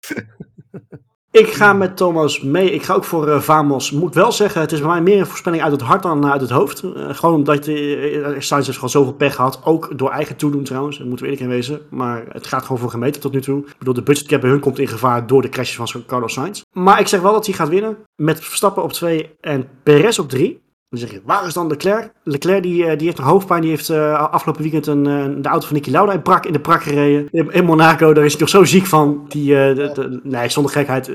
ik ga met Thomas mee. Ik ga ook voor eh, Vamos. Moet wel zeggen, het is bij mij meer een voorspelling uit het hart dan uit het hoofd. Eh, gewoon omdat uh, Sainz heeft gewoon zoveel pech gehad. Ook door eigen toedoen trouwens. Daar moeten we eerlijk in wezen. Maar het gaat gewoon voor gemeten tot nu toe. Ik bedoel, de budgetcap bij hun komt in gevaar door de crashes van Carlos Sainz. Maar ik zeg wel dat hij gaat winnen. Met Verstappen op 2 en Perez op 3. Dan zeg je, waar is dan Leclerc? Leclerc die, eh, die heeft nog hoofdpijn. Die heeft uh, afgelopen weekend een, uh, de auto van Nicky Lauda in, prak, in de prak gereden. In, in, Monaco, daar is hij nog zo ziek van. Die, uh, de, de, nee, zonder gekheid.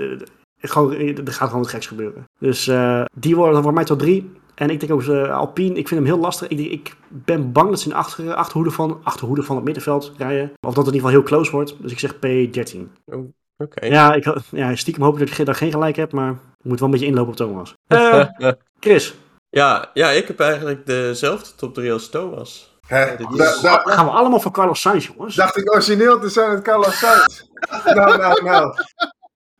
gewoon, er gaat gewoon wat geks gebeuren. Dus die worden voor mij tot drie. En ik denk ook Alpine, ik vind hem heel lastig. Ik, ik ben bang dat ze in de achter, achterhoede, van, achterhoede van het middenveld rijden. Of dat het in ieder geval heel close wordt. Dus ik zeg P13. Oh. Okay. Ja, ik, ja, stiekem hoop ik dat ik daar geen gelijk heb. Maar ik moet wel een beetje inlopen op Thomas. Uh, Chris. Ja, ja, ik heb eigenlijk dezelfde top 3 als Thomas. Hè, is- da- Gaan we allemaal voor Carlos Sainz, jongens? dacht ik origineel te zijn het Carlos Sainz. nou, nou, nou.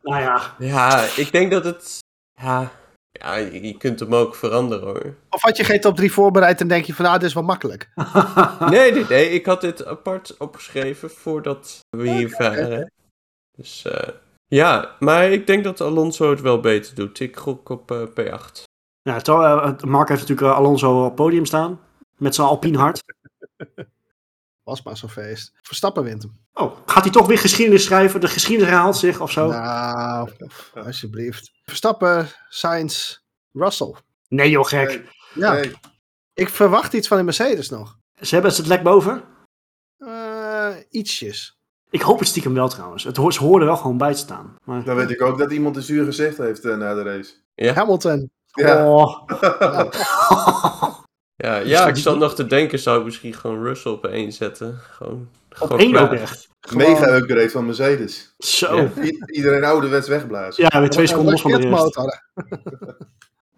Nou ja, Ja, ik denk dat het. Ja, ja, je je kunt hem ook veranderen hoor. Of had je geen top 3 voorbereid en denk je van, ah, dit is wel makkelijk. Nee, nee, nee. Ik had dit apart opgeschreven voordat we hier waren. Dus eh, ja, maar ik denk dat Alonso het wel beter doet. Ik gok op eh, P8. Ja to- eh, Mark heeft natuurlijk eh, Alonso op het podium staan. Met zijn Alpine hart. Was maar zo'n feest. Verstappen wint hem. Oh, gaat hij toch weer geschiedenis schrijven? De geschiedenis herhaalt zich of zo? Nou, alsjeblieft. Verstappen, Sainz, Russell. Nee joh, gek. Ja, Nee. ik verwacht iets van de Mercedes nog. Ze hebben het lek boven. Eh, ietsjes. Ik hoop het stiekem wel trouwens. Het, ho- ze hoorden wel gewoon bij te staan. Maar... Dan weet ik ook dat iemand een zuur gezicht heeft na de race. Hamilton. Ja. Oh. Ja, ja, ik zat nog te denken, zou ik misschien gewoon Russell op één zetten. Gewoon. Op één ook echt. Gewoon- Mega upgrade van Mercedes. Zo. Ja. Ja, iedereen ouderwets wegblazen. weer twee seconden los van de. Raketmotor.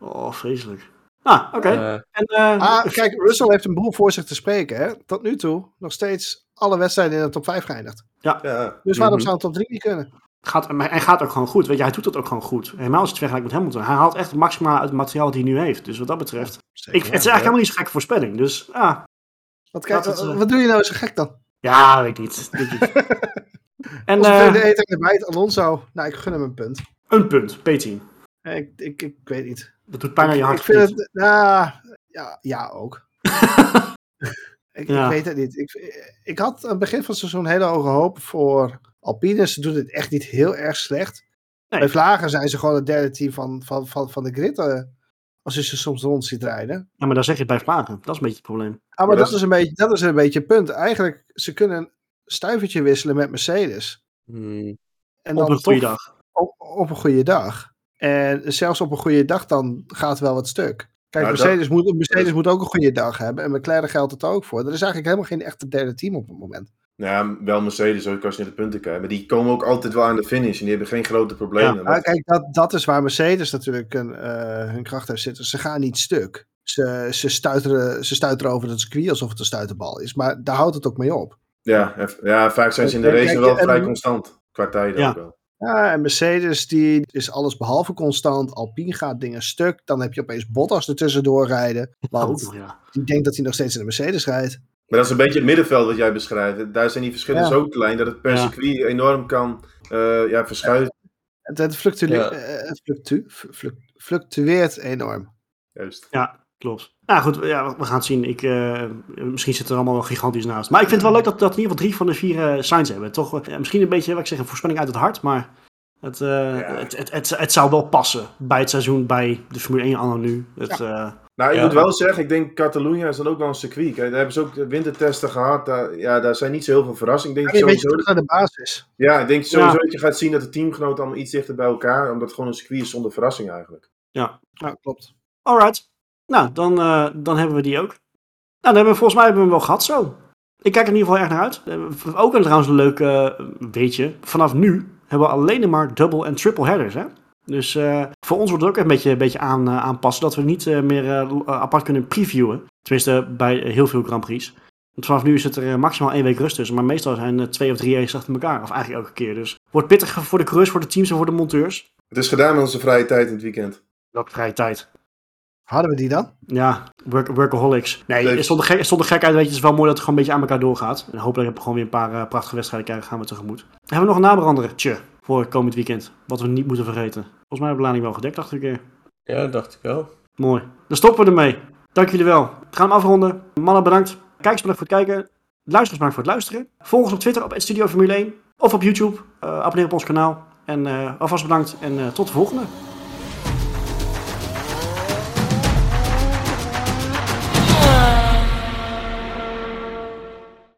Oh, vreselijk. Ah, oké. Eh, En, eh, Ah, kijk, Russell heeft een boel voor zich te spreken. Hè? Tot nu toe nog steeds alle wedstrijden in de top 5 geëindigd. Ja. Dus waarom Mhm. zou een top 3 niet kunnen? Gaat, hij gaat ook gewoon goed. Weet je, hij doet dat ook gewoon goed. Helemaal als je het vergelijkt met Hamilton. Hij haalt echt het maximale uit het materiaal dat hij nu heeft. Dus wat dat betreft. Ik, het is eigenlijk helemaal niet zo'n gekke voorspelling. Dus, ah, Wat, kijk, het, eh, wat doe je nou zo gek dan? ja, weet ik niet. Weet ik niet. en Onze eh, vrienden eten Alonso. Nou, ik gun hem een punt. een punt, P10. Eh, Ik, ik, ik weet niet. Dat doet pijn aan je hart. ik vind het, nou, ja, ja ook. ik, Ja. ik weet het niet. Ik, ik had aan het begin van het seizoen hele hoge hoop voor Alpine. Ze doen het echt niet heel erg slecht. Nee. Bij Vlagen zijn ze gewoon het derde team van, van, van, van de grid. eh, als je ze soms rond ziet rijden. Ja, maar dan zeg je het bij Vlagen. Dat is een beetje het probleem. Ah, maar Maar dat, dat- is een beetje, dat is een beetje het punt. Eigenlijk, ze kunnen een stuivertje wisselen met Mercedes. hmm, En Op dan een goede toch dag. Op, op een goede dag. En zelfs op een goede dag dan gaat wel wat stuk. Kijk, Nou, dat- Mercedes, moet, Mercedes moet ook een goede dag hebben. En McLaren geldt het ook voor. Er is eigenlijk helemaal geen echte derde team op het moment. Ja, wel Mercedes ook als je naar de punten kijkt. Maar die komen ook altijd wel aan de finish. En die hebben geen grote problemen. Ja, Maar kijk, dat, dat is waar Mercedes natuurlijk een, eh, hun kracht heeft zitten. Ze gaan niet stuk. Ze, ze, stuiteren, ze stuiteren over het circuit alsof het een stuiterbal is. Maar daar houdt het ook mee op. ja, ja, vaak zijn ze in de race kijk, wel en- vrij constant. Qua tijden Ja. ook wel. Ja, en Mercedes die is alles behalve constant. Alpine gaat dingen stuk. Dan heb je opeens Bottas ertussendoor rijden. Want nog, ja. die denkt dat hij nog steeds in de Mercedes rijdt. Maar dat is een beetje het middenveld wat jij beschrijft. Daar zijn die verschillen Ja. zo klein dat het per Ja. circuit enorm kan eh, ja, verschuiven. Het, het, fluctue- Ja. eh, het fluctu- flu- fluctueert enorm. Juist. Klopt. Nou goed, ja, we gaan het zien. Ik, eh, misschien zit er allemaal wel gigantisch naast. Maar ik vind het wel leuk dat, dat in ieder geval drie van de vier signs hebben. Toch, misschien een beetje, wat ik zeg, een voorspelling uit het hart. Maar het, eh, het, het, het, het zou wel passen bij het seizoen, bij de Formule 1 anno nu. Het, eh, Nou, ik Ja. moet wel zeggen, ik denk Catalunya is dan ook wel een circuit. Kijk, daar hebben ze ook wintertesten gehad. Daar, ja, daar zijn niet zo heel veel verrassingen. Ik denk je sowieso, naar de basis. ja, ik denk sowieso Ja. dat je gaat zien dat de teamgenoten allemaal iets dichter bij elkaar. Omdat het gewoon een circuit is zonder verrassing eigenlijk. Ja, klopt. alright. Nou, dan, eh, dan hebben we die ook. Nou, dan hebben we, volgens mij hebben we hem wel gehad zo. Ik kijk er in ieder geval erg naar uit. Ook een trouwens een leuk eh, weetje. Vanaf nu hebben we alleen maar double en triple headers. Hè? Dus eh, voor ons wordt het ook een beetje, een beetje aan, eh, aanpassen. Dat we niet eh, meer eh, apart kunnen previewen. Tenminste, bij heel veel Grand Prix. Want vanaf nu zit er maximaal één week rust tussen. Maar meestal zijn er twee of drie races achter elkaar. Of eigenlijk elke keer. Dus wordt pittig voor de coureurs, voor de teams en voor de monteurs. Het is gedaan met onze vrije tijd in het weekend. Welke vrije tijd. Hadden we die dan? Ja, work, workaholics. Nee, het stond, er gek, het stond er gek uit. Weet je, het is wel mooi dat het gewoon een beetje aan elkaar doorgaat. En hopelijk hebben we gewoon weer een paar prachtige wedstrijden krijgen. Gaan we tegemoet. Hebben we nog een naberandertje voor komend weekend? Wat we niet moeten vergeten. Volgens mij hebben we de lading wel gedekt achter een keer. Ja, dacht ik wel. Mooi. Dan stoppen we ermee. Dank jullie wel. We gaan hem afronden. Mannen, bedankt. Kijkers, bedankt voor het kijken. Luisteraars, bedankt voor het luisteren. Volg ons op Twitter op Studio Formule 1. Of op YouTube. Eh, abonneer op ons kanaal. En eh, alvast bedankt. En eh, tot de volgende.